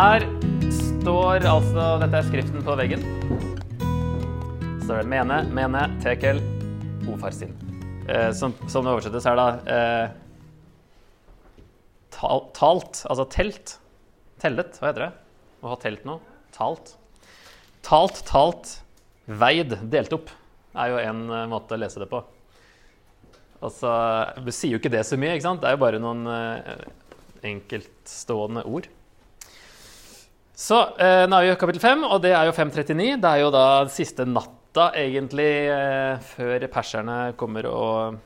Her står altså Dette er skriften på veggen. Så står det mene, mene, tekel, ofarsin. Eh, som, som det oversettes her, da eh, tal, Talt, altså telt. Tellet, hva heter det? Å ha telt noe. Talt. Talt, talt, veid, delt opp, er jo en eh, måte å lese det på. Altså, Du sier jo ikke det så mye, ikke sant? Det er jo bare noen eh, enkeltstående ord. Så eh, nå er vi i kapittel 5, og det er jo 539. Det er jo da siste natta, egentlig, eh, før perserne kommer og,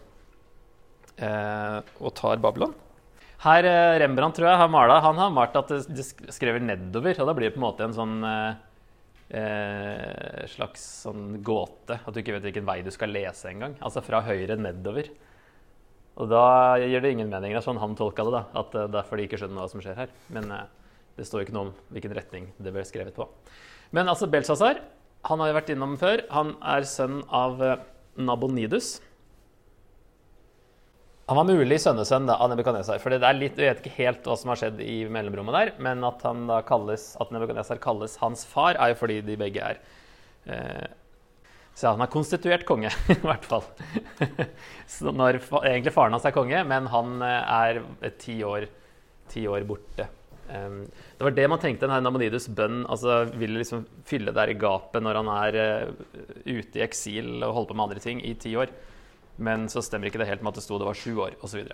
eh, og tar Babylon. Her eh, Rembrandt tror jeg har malt han har malt at det, skrever nedover. Og da blir det på en måte en sånn eh, eh, slags sånn gåte. At du ikke vet hvilken vei du skal lese engang. Altså fra høyre nedover. Og da gir det ingen mening. Det er sånn han tolka det. da, At det er derfor de ikke skjønner hva som skjer her. Men det står ikke noe om hvilken retning det ble skrevet på. Men altså Belshazzar, han har jo vært innom før. Han er sønn av eh, Nabonidus. Han var mulig sønnesønn av Nebukadnesar. For det er litt, jeg vet ikke helt hva som har skjedd i mellomrommet der, men at, han kalles, at Nebukadnesar kalles hans far, er jo fordi de begge er eh, Så han er konstituert konge, i hvert fall. Når, egentlig faren hans er konge, men han eh, er ti år, ti år borte. Um, det var det man tenkte denne Namonidus' bønn altså ville liksom fylle der i gapet når han er uh, ute i eksil og holder på med andre ting i ti år. Men så stemmer ikke det helt med at det sto det var sju år osv.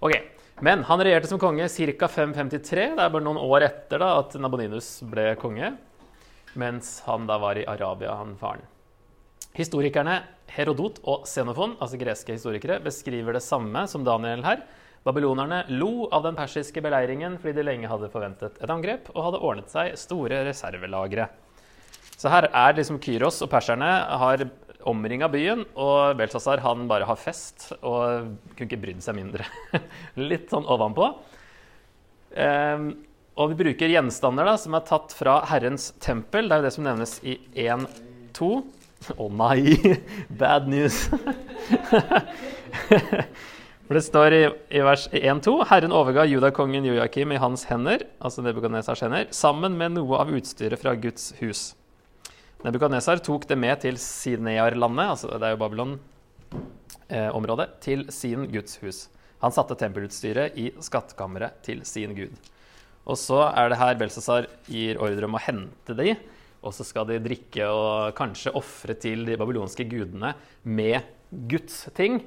Okay. Men han regjerte som konge ca. 553. Det er bare noen år etter da, at Nabonidus ble konge. Mens han da var i Arabia, han faren. Historikerne Herodot og Xenofon, altså greske historikere, beskriver det samme som Daniel her. Babylonerne lo av den persiske beleiringen fordi de lenge hadde forventet et angrep og hadde ordnet seg store reservelagre. Så her er liksom Kyros og perserne har omringa byen, og Belshazzar han bare har fest og kunne ikke brydd seg mindre. Litt sånn ovenpå. Um, og vi bruker gjenstander da, som er tatt fra Herrens tempel. Det er jo det som nevnes i 1.2. Å oh, nei! Bad news. For det står i, i vers 1-2.: Herren overga judakongen Joakim i hans hender, altså Nebukadnesars hender, sammen med noe av utstyret fra Guds hus. Nebukadnesar tok det med til Sinearlandet, altså det er jo Babylon-området, eh, til sin Guds hus. Han satte tempelutstyret i skattkammeret til sin gud. Og så er det her Belsazar gir ordre om å hente de, og så skal de drikke og kanskje ofre til de babylonske gudene med Guds ting.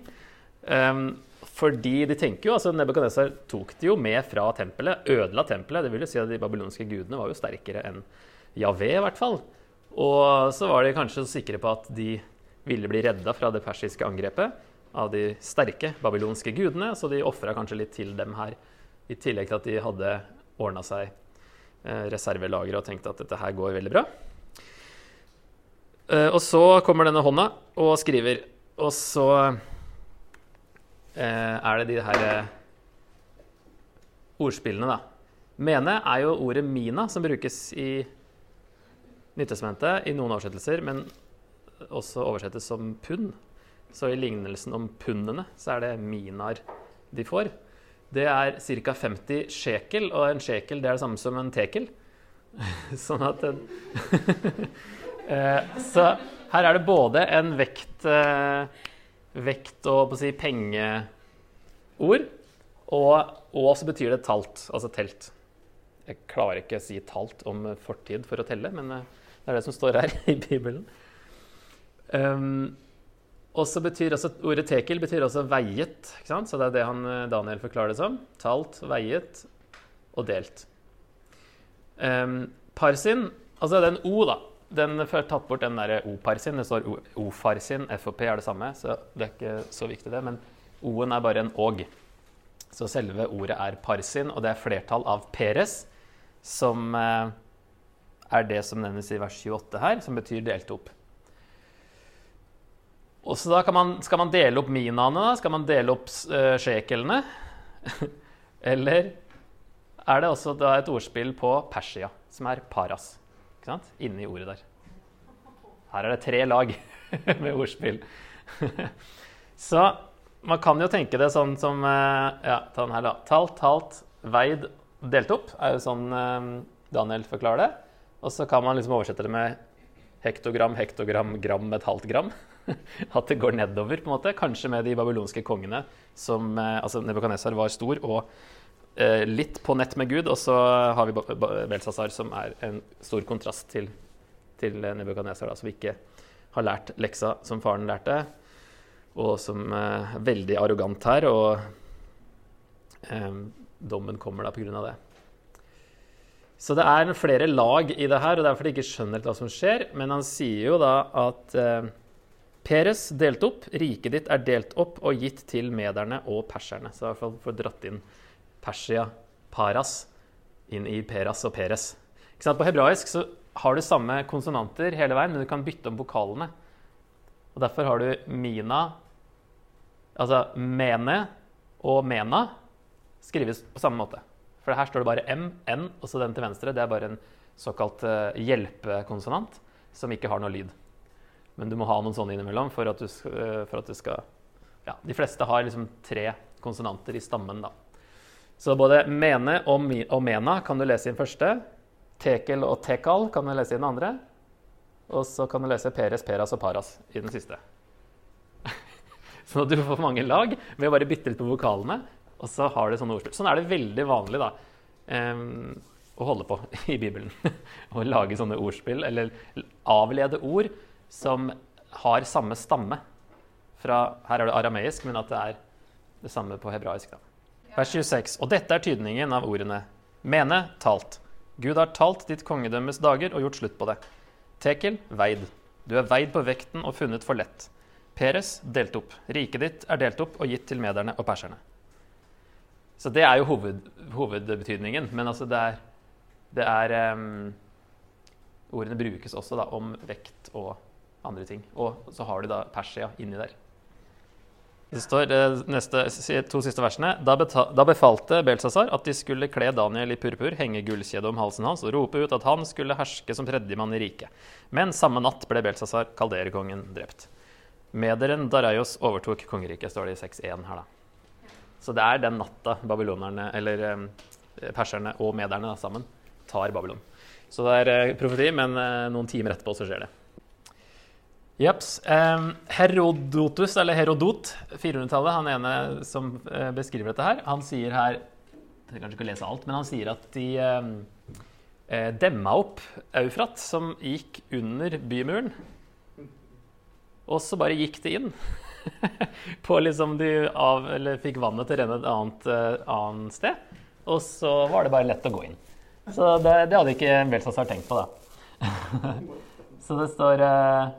Um, fordi de tenker jo, altså Nebukadnesar tok det jo med fra tempelet, ødela tempelet. Det vil jo si at de babylonske gudene var jo sterkere enn Javé, i hvert fall. Og så var de kanskje så sikre på at de ville bli redda fra det persiske angrepet av de sterke babylonske gudene, så de ofra kanskje litt til dem her. I tillegg til at de hadde ordna seg reservelager reservelagre og tenkte at dette her går veldig bra. Eh, og så kommer denne hånda og skriver, og så Eh, er det de her eh, ordspillene, da. Mene er jo ordet mina, som brukes i Nyttestamentet i noen oversettelser, men også oversettes som pund. Så i lignelsen om pundene så er det minar de får. Det er ca. 50 sjekel, og en sjekel det er det samme som en tekel. sånn at en eh, Så her er det både en vekt vekt og på å si, pengeord. Og, og så betyr det talt, altså telt. Jeg klarer ikke å si talt om fortid for å telle, men eh, det er det som står her i Bibelen. Um, og så betyr også, Ordet tekel betyr også veiet. Så det er det han, eh, Daniel forklarer det som. Talt, veiet og delt. Um, parsin, altså det er en O, da den får tatt bort den der O-parsin. Det står O-farsin. FOP er det samme, så det er ikke så viktig, det. Men O-en er bare en og. Så selve ordet er parsin, og det er flertall av peres, som eh, er det som nevnes i vers 28 her, som betyr delt opp. Og så da man, Skal man dele opp minaene? da? Skal man dele opp uh, sjekelene? Eller er det også et ordspill på Persia, som er paras? Ikke sant? Inni ordet der. Her er det tre lag med ordspill. Så man kan jo tenke det sånn som eh, Ja, ta den her, da. Talt, talt, veid, delt opp er jo sånn eh, Daniel forklarer det. Og så kan man liksom oversette det med hektogram, hektogram, gram et halvt gram. At det går nedover, på en måte. Kanskje med de babylonske kongene som eh, Altså, Nebukadnesar var stor og litt på nett med Gud, og så har vi Belsazar, som er en stor kontrast til, til Nebukadnesar, som ikke har lært leksa som faren lærte, og som eh, er veldig arrogant her. Og eh, dommen kommer da pga. det. Så det er flere lag i det her, og derfor de ikke skjønner hva som skjer. Men han sier jo da at eh, Peres delt opp, riket ditt er delt opp og gitt til mederne og perserne. Så i hvert fall får dratt inn Persia, Paras, inn i Peras og Peres. På hebraisk så har du samme konsonanter hele veien, men du kan bytte om vokalene. Og Derfor har du mina, altså mene og mena skrives på samme måte. For her står det bare M, N, og så den til venstre. Det er bare en såkalt uh, hjelpekonsonant som ikke har noe lyd. Men du må ha noen sånne innimellom for at du, uh, for at du skal ja, De fleste har liksom tre konsonanter i stammen, da. Så både mene og, og mena kan du lese i den første. Tekel og tekal kan du lese i den andre. Og så kan du lese peres, peras og paras i den siste. sånn at du får mange lag ved å bare bytte litt på vokalene. Og så har du sånne ordspill. Sånn er det veldig vanlig da, um, å holde på i Bibelen. å lage sånne ordspill, eller avlede ord som har samme stamme. Fra, her er det arameisk, men at det er det samme på hebraisk. Da. Vers 26. Og dette er tydningen av ordene. Mene, talt. Gud har talt ditt kongedømmes dager og gjort slutt på det. Tekel, veid. Du er veid på vekten og funnet for lett. Peres, delt opp. Riket ditt er delt opp og gitt til mederne og perserne. Så det er jo hoved, hovedbetydningen. Men altså det er, det er um, Ordene brukes også da, om vekt og andre ting. Og så har du da Persia inni der. Det står eh, neste, to siste versene. Da, da befalte Belsazar at de skulle kle Daniel i purpur, henge gullkjede om halsen hans og rope ut at han skulle herske som tredjemann i riket. Men samme natt ble Belsazar, kalderkongen, drept. Mederen Daraios overtok kongeriket, står det i 6.1 her, da. Så det er den natta babylonerne, eller eh, perserne og mederne da, sammen tar Babylon. Så det er eh, profeti, men eh, noen timer etterpå så skjer det. Jeps. Eh, Herodotus, eller Herodot, 400-tallet, han ene som eh, beskriver dette her, han sier her Jeg kanskje ikke lese alt, men han sier at de eh, eh, demma opp Eufrat, som gikk under bymuren. Og så bare gikk det inn. på liksom de av, eller fikk vannet til å renne et annet, uh, annet, sted. Og så var det bare lett å gå inn. Så det, det hadde ikke Belsazar tenkt på, da. så det står uh,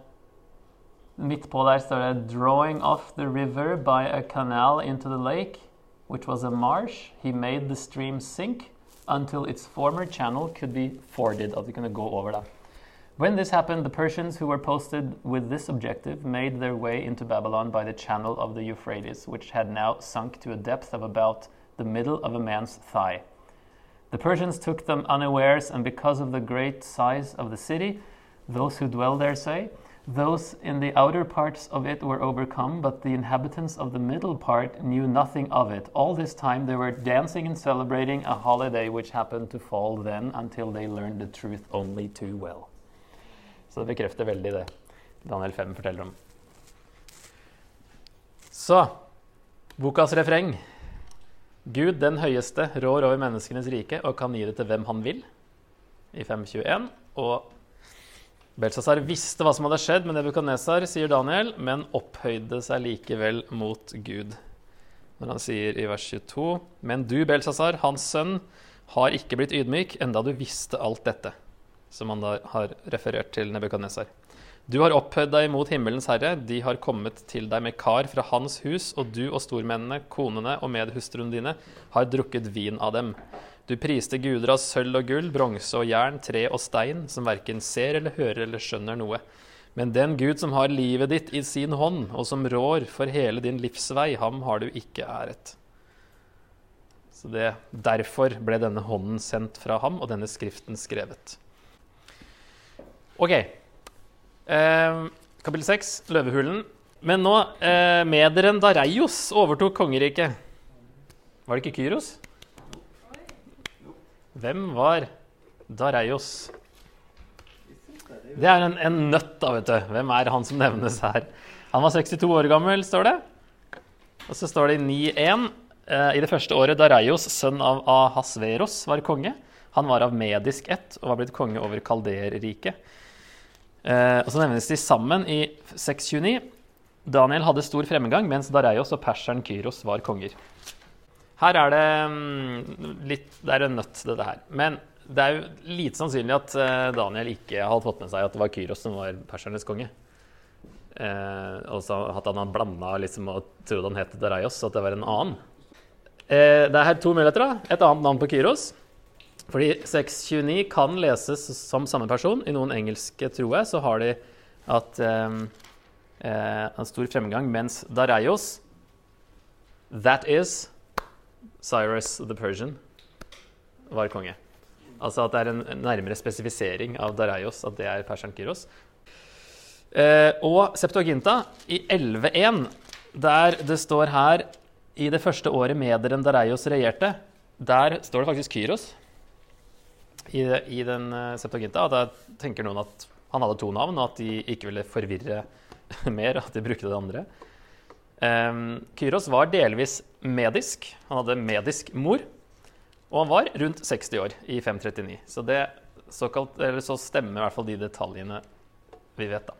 Står det 'Drawing off the river by a canal into the lake, which was a marsh, he made the stream sink until its former channel could be forded'. At de kunne gå over da. When this happened, the Persians who were posted with this objective made their way into Babylon by the channel of the Euphrates, which had now sunk to a depth of about the middle of a man's thigh. The Persians took them unawares, and because of the great size of the city, those who dwell there say, those in the outer parts of it were overcome, but the inhabitants of the middle part knew nothing of it. All this time they were dancing and celebrating a holiday which happened to fall then until they learned the truth only too well. Så det bekrefter veldig det Daniel 5 forteller om. Så bokas refreng. Gud den høyeste rår over menneskenes rike og kan gi det til hvem han vil. I 521. Og Belsazar visste hva som hadde skjedd med Nebukadnesar, sier Daniel, men opphøyde seg likevel mot Gud. Når han sier i vers 22.: Men du, Belsazar, hans sønn, har ikke blitt ydmyk, enda du visste alt dette som han da har referert til Nebukadnesar. Du har opphøyd deg mot himmelens herre, de har kommet til deg med kar fra hans hus, og du og stormennene, konene og medhustruene dine har drukket vin av dem. Du priste guder av sølv og gull, bronse og jern, tre og stein, som verken ser eller hører eller skjønner noe. Men den Gud som har livet ditt i sin hånd, og som rår for hele din livsvei, ham har du ikke æret. Så det, Derfor ble denne hånden sendt fra ham, og denne skriften skrevet. OK. Eh, kapittel 6, løvehulen. Men nå eh, Mederen Dareios overtok kongeriket. Var det ikke Kyros? Hvem var Dareios. Det er en, en nøtt, da, vet du. Hvem er han som nevnes her? Han var 62 år gammel, står det. Og så står det i 9.1. Eh, I det første året Dareios, sønn av Ahasveros, var konge. Han var av medisk ett og var blitt konge over kalderriket. Eh, og så nevnes de sammen i 629. Daniel hadde stor fremgang, mens Dareios og perseren Kyros var konger. Her er det mm, litt Det er en nøtt, dette her. Men det er jo lite sannsynlig at eh, Daniel ikke hadde fått med seg at det var Kyros som var persernes konge. Eh, så at han blanda liksom, og trodde han het Dareios, at det var en annen. Eh, det er her to muligheter. da. Et annet navn på Kyros. Fordi 629 kan leses som samme person. I noen engelske, tror jeg, så har de at eh, eh, en stor fremgang, mens Dareios That is Cyrus the Persian var konge. Altså at det er en nærmere spesifisering av Dareios, at det er perseren Kyros. Eh, og Septuaginta i 11.1, der det står her i det første året mederen Dareios regjerte, der står det faktisk Kyros i, i den uh, Septuaginta. Og da tenker noen at han hadde to navn, og at de ikke ville forvirre mer, at de brukte det andre. Um, Kyros var delvis medisk. Han hadde medisk mor. Og han var rundt 60 år i 539. Så det såkalt, så stemmer i hvert fall de detaljene vi vet, da.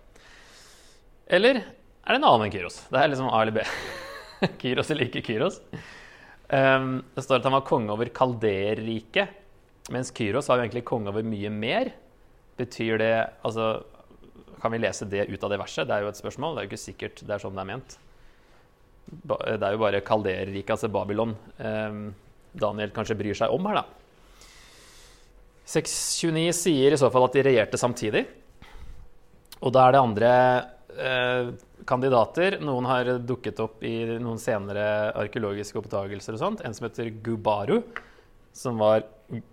Eller er det en annen enn Kyros? Det er liksom A eller B. Kyros eller ikke Kyros. Um, det står at han var konge over Kalderriket, mens Kyros var jo egentlig konge over mye mer. Betyr det Altså, kan vi lese det ut av det verset? Det er jo et spørsmål. Det er jo ikke sikkert det er sånn det er ment. Det er jo bare Kalderriket, altså Babylon, um, Daniel kanskje bryr seg om her, da. 629 sier i så fall at de regjerte samtidig. Og da er det andre eh, kandidater. Noen har dukket opp i noen senere arkeologiske oppdagelser og sånt. En som heter Gubaru, som var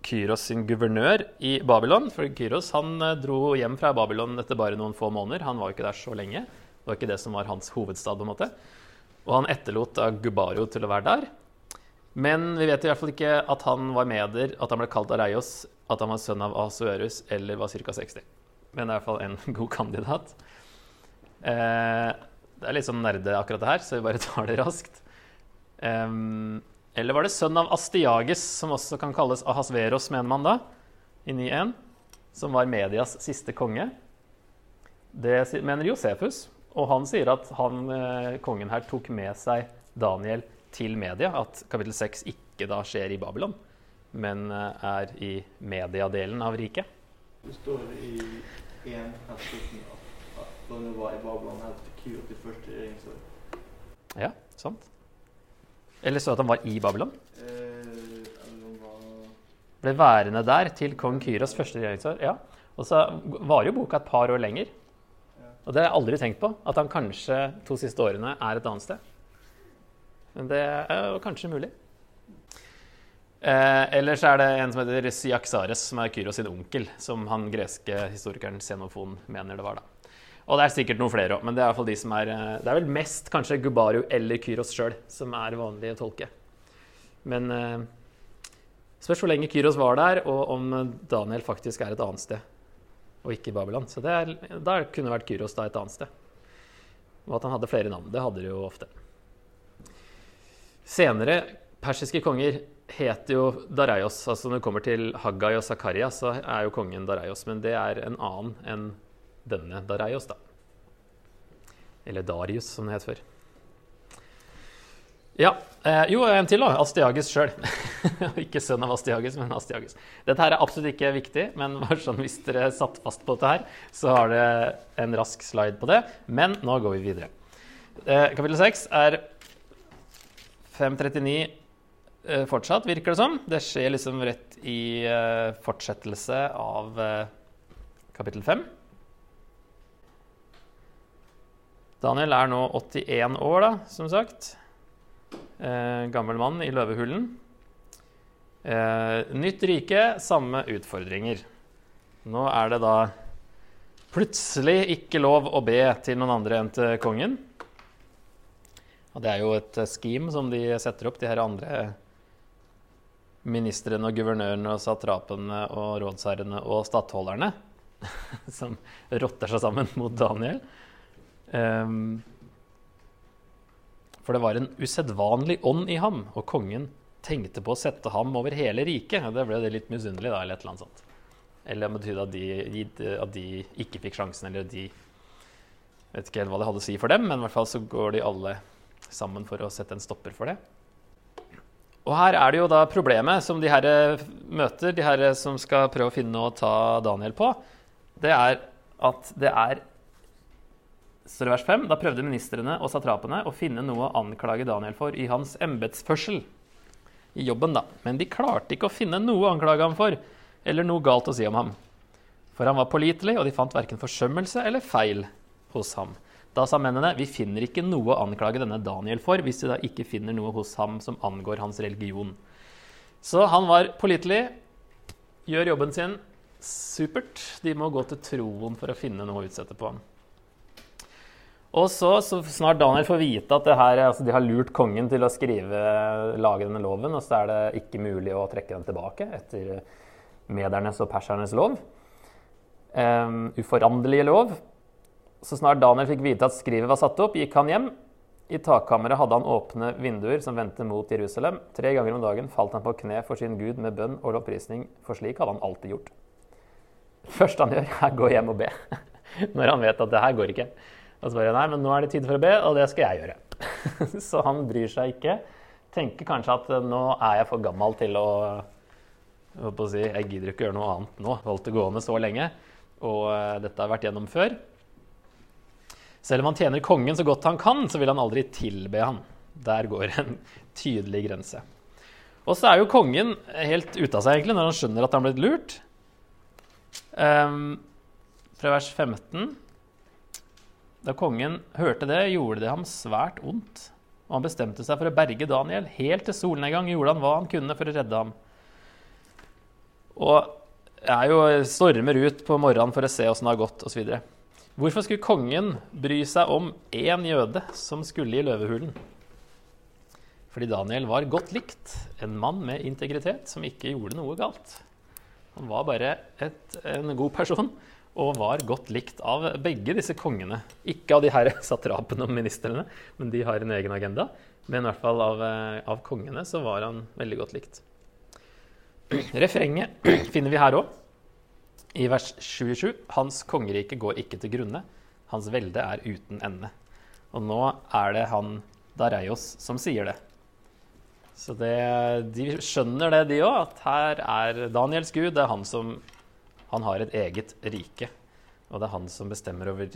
Kyros sin guvernør i Babylon. For Kyros han eh, dro hjem fra Babylon etter bare noen få måneder. Han var jo ikke der så lenge. Det var ikke det som var hans hovedstad. på en måte. Og han etterlot da Gubaro til å være der. Men vi vet i hvert fall ikke at han var meder, at han ble kalt Areios, at han var sønn av Asuerus eller var ca. 60. Men det er i hvert fall en god kandidat. Eh, det er litt sånn nerde akkurat det her, så vi bare tar det raskt. Um, eller var det sønn av Astiages, som også kan kalles Ahasveros, mener man da, i 9.1, som var medias siste konge? Det mener Josefus, og han sier at han, eh, kongen her tok med seg Daniel til media, at kapittel 6 ikke da skjer i Babylon, men eh, er i mediadelen av riket. Det står i 1 at Daniel var i Babylon helt til til første regjeringsår. Ja, sant. Eller så at han var i Babylon. Eh, var Ble værende der til kong Kyros første regjeringsår. Ja. Og så varer jo boka et par år lenger. Og det har jeg aldri tenkt på, at han kanskje to siste årene er et annet sted. Men det er jo kanskje mulig. Eh, ellers er det en som heter Syaksares, som er Kyros sin onkel, som han greske historikeren Xenofon mener det var. da. Og det er sikkert noen flere òg, men det er de som er eh, Det er vel mest kanskje Gubaru eller Kyros sjøl som er vanlig å tolke. Men eh, spørs hvor lenge Kyros var der, og om Daniel faktisk er et annet sted, og ikke i Babylon. Så det er, da kunne det vært Kyros da et annet sted. Og at han hadde flere navn. Det hadde de jo ofte. Senere persiske konger het jo Dareios. altså Når det kommer til Haggai og Zakaria, så er jo kongen Dareios. Men det er en annen enn denne Dareios, da. Eller Darius, som det het før. Ja. Eh, jo, en til, da. Astiages sjøl. ikke sønn av Astiages, men Astiages. Dette her er absolutt ikke viktig, men sånn, hvis dere satt fast på dette her, så har det en rask slide på det. Men nå går vi videre. Eh, kapittel 6 er 539 eh, fortsatt, virker det som. Det skjer liksom rett i fortsettelse av kapittel 5. Daniel er nå 81 år, da, som sagt. Eh, gammel mann i løvehulen. Eh, nytt rike, samme utfordringer. Nå er det da plutselig ikke lov å be til noen andre enn til kongen. Og det er jo et scheme som de setter opp, de her andre ministrene og guvernørene og satrapene og rådsherrene og stattholderne som rotter seg sammen mot Daniel. Um, for det var en usedvanlig ånd i ham, og kongen tenkte på å sette ham over hele riket. Det ble det litt misunnelig, da, eller et eller annet sånt. Eller det betydde at de, at de ikke fikk sjansen, eller de Vet ikke helt hva det hadde å si for dem, men i hvert fall så går de alle sammen for å sette en stopper for det. Og her er det jo da problemet som de her møter, de her som skal prøve å finne og ta Daniel på, det er at det er så vers 5, Da prøvde ministrene og satrapene å finne noe å anklage Daniel for i hans embetsførsel. I jobben, da. Men de klarte ikke å finne noe å anklage ham for, eller noe galt å si om ham. For han var pålitelig, og de fant verken forsømmelse eller feil hos ham. Da sa mennene vi finner ikke noe å anklage denne Daniel for, hvis vi da ikke finner noe hos ham som angår hans religion. Så han var pålitelig, gjør jobben sin supert. De må gå til troen for å finne noe å utsette på ham. Og så, så snart Daniel får vite at her, altså de har lurt kongen til å skrive, lage denne loven, og så er det ikke mulig å trekke den tilbake etter medernes og persernes lov. Um, uforanderlige lov. Så snart Daniel fikk vite at skrivet var satt opp, gikk han hjem. I takkammeret hadde han åpne vinduer som vendte mot Jerusalem. Tre ganger om dagen falt han på kne for sin Gud med bønn og lovprisning, for slik hadde han alltid gjort. Det første han gjør, er å gå hjem og be. Når han vet at det her går ikke. Og så bare Nei, men nå er det tid for å be, og det skal jeg gjøre. så han bryr seg ikke. Tenker kanskje at eh, nå er jeg for gammel til å, Jeg, å si, Jeg gidder ikke gjøre noe annet nå. Holdt det gående så lenge. Og uh, dette har vært gjennom før. Selv om han tjener kongen så godt han kan, så vil han aldri tilbe han. Der går en tydelig grense. Og så er jo kongen helt ute av seg egentlig når han skjønner at han har blitt lurt. Um, fra vers 15 Da kongen hørte det, gjorde det ham svært ondt. Og han bestemte seg for å berge Daniel. Helt til solnedgang gjorde han hva han kunne for å redde ham. Og jeg jo stormer ut på morgenen for å se åssen det har gått, osv. Hvorfor skulle kongen bry seg om én jøde som skulle i løvehulen? Fordi Daniel var godt likt, en mann med integritet som ikke gjorde noe galt. Han var bare et, en god person og var godt likt av begge disse kongene. Ikke av de her satrapene og ministrene, men de har en egen agenda. Men i hvert fall av, av kongene så var han veldig godt likt. Refrenget finner vi her òg. I vers 27 Hans kongerike går ikke til grunne, hans velde er uten ende. Og nå er det han Dareios som sier det. Så det, de skjønner det, de òg, at her er Daniels gud. Det er han som Han har et eget rike. Og det er han som bestemmer over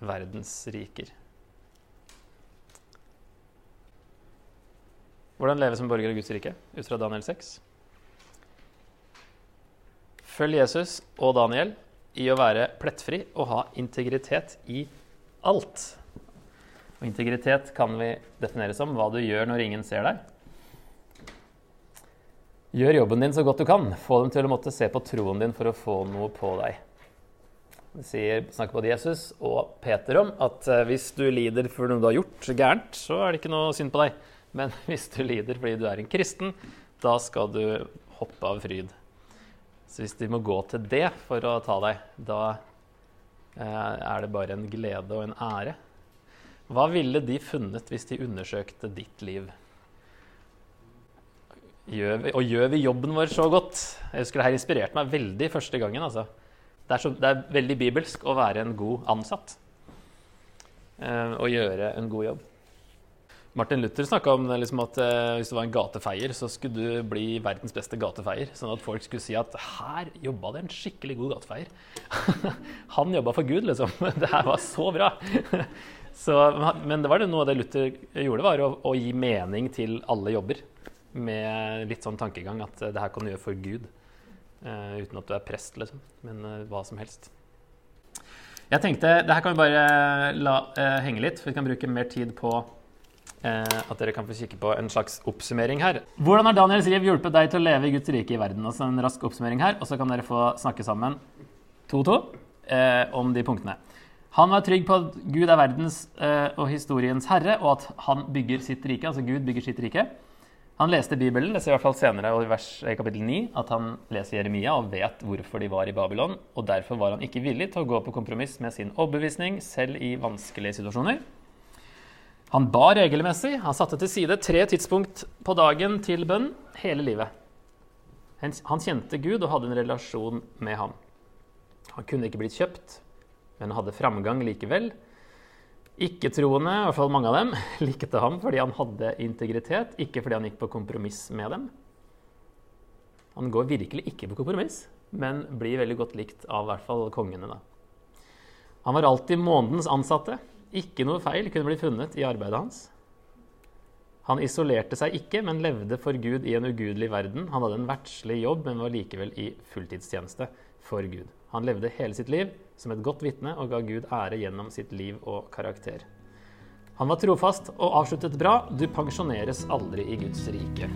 verdens riker. Hvordan leve som borger av Guds rike ut fra Daniel 6? Følg Jesus og Daniel i å være plettfri og ha integritet i alt. Og integritet kan vi definere som hva du gjør når ingen ser deg. Gjør jobben din så godt du kan. Få dem til å måtte se på troen din for å få noe på deg. Det snakker både Jesus og Peter om at eh, hvis du lider for noe du har gjort gærent, så er det ikke noe synd på deg. Men hvis du lider fordi du er en kristen, da skal du hoppe av fryd. Så hvis de må gå til det for å ta deg, da eh, er det bare en glede og en ære. Hva ville de funnet hvis de undersøkte ditt liv? Gjør vi, og gjør vi jobben vår så godt? Jeg husker Det her inspirerte meg veldig første gangen. Altså. Det, er så, det, er veldig bibelsk å være en god ansatt eh, og gjøre en god jobb. Martin Luther snakka om liksom at eh, hvis du var en gatefeier, så skulle du bli verdens beste gatefeier. Sånn at folk skulle si at her jobba det en skikkelig god gatefeier. Han jobba for Gud, liksom. Det her var så bra. Så, men det var det noe av det Luther gjorde, var å, å, gi mening til alle jobber. Med litt sånn tankegang at det her kan du gjøre for Gud. Uh, uten at du er prest, liksom. Men uh, hva som helst. Jeg tenkte, Det her kan vi bare la uh, henge litt, for vi kan bruke mer tid på Eh, at dere kan få kikke på en slags oppsummering her. Hvordan har Daniels liv hjulpet deg til å leve i Guds rike i verden? Altså en rask oppsummering her, og så kan dere få snakke sammen to og to eh, om de punktene. Han var trygg på at Gud er verdens eh, og historiens herre, og at han bygger sitt rike. Altså Gud bygger sitt rike. Han leste Bibelen, det ser i hvert fall senere i vers kapittel 9, at han leser Jeremia og vet hvorfor de var i Babylon, og derfor var han ikke villig til å gå på kompromiss med sin overbevisning, selv i vanskelige situasjoner. Han ba regelmessig. Han satte til side tre tidspunkt på dagen til bønn hele livet. Han kjente Gud og hadde en relasjon med ham. Han kunne ikke blitt kjøpt, men hadde framgang likevel. Ikke-troende, i hvert fall mange av dem, likte ham fordi han hadde integritet, ikke fordi han gikk på kompromiss med dem. Han går virkelig ikke på kompromiss, men blir veldig godt likt av i hvert fall kongene. da. Han var alltid månedens ansatte. Ikke noe feil kunne bli funnet i arbeidet hans. Han isolerte seg ikke, men levde for Gud i en ugudelig verden. Han hadde en verdslig jobb, men var likevel i fulltidstjeneste for Gud. Han levde hele sitt liv som et godt vitne og ga Gud ære gjennom sitt liv og karakter. Han var trofast og avsluttet bra. Du pensjoneres aldri i Guds rike.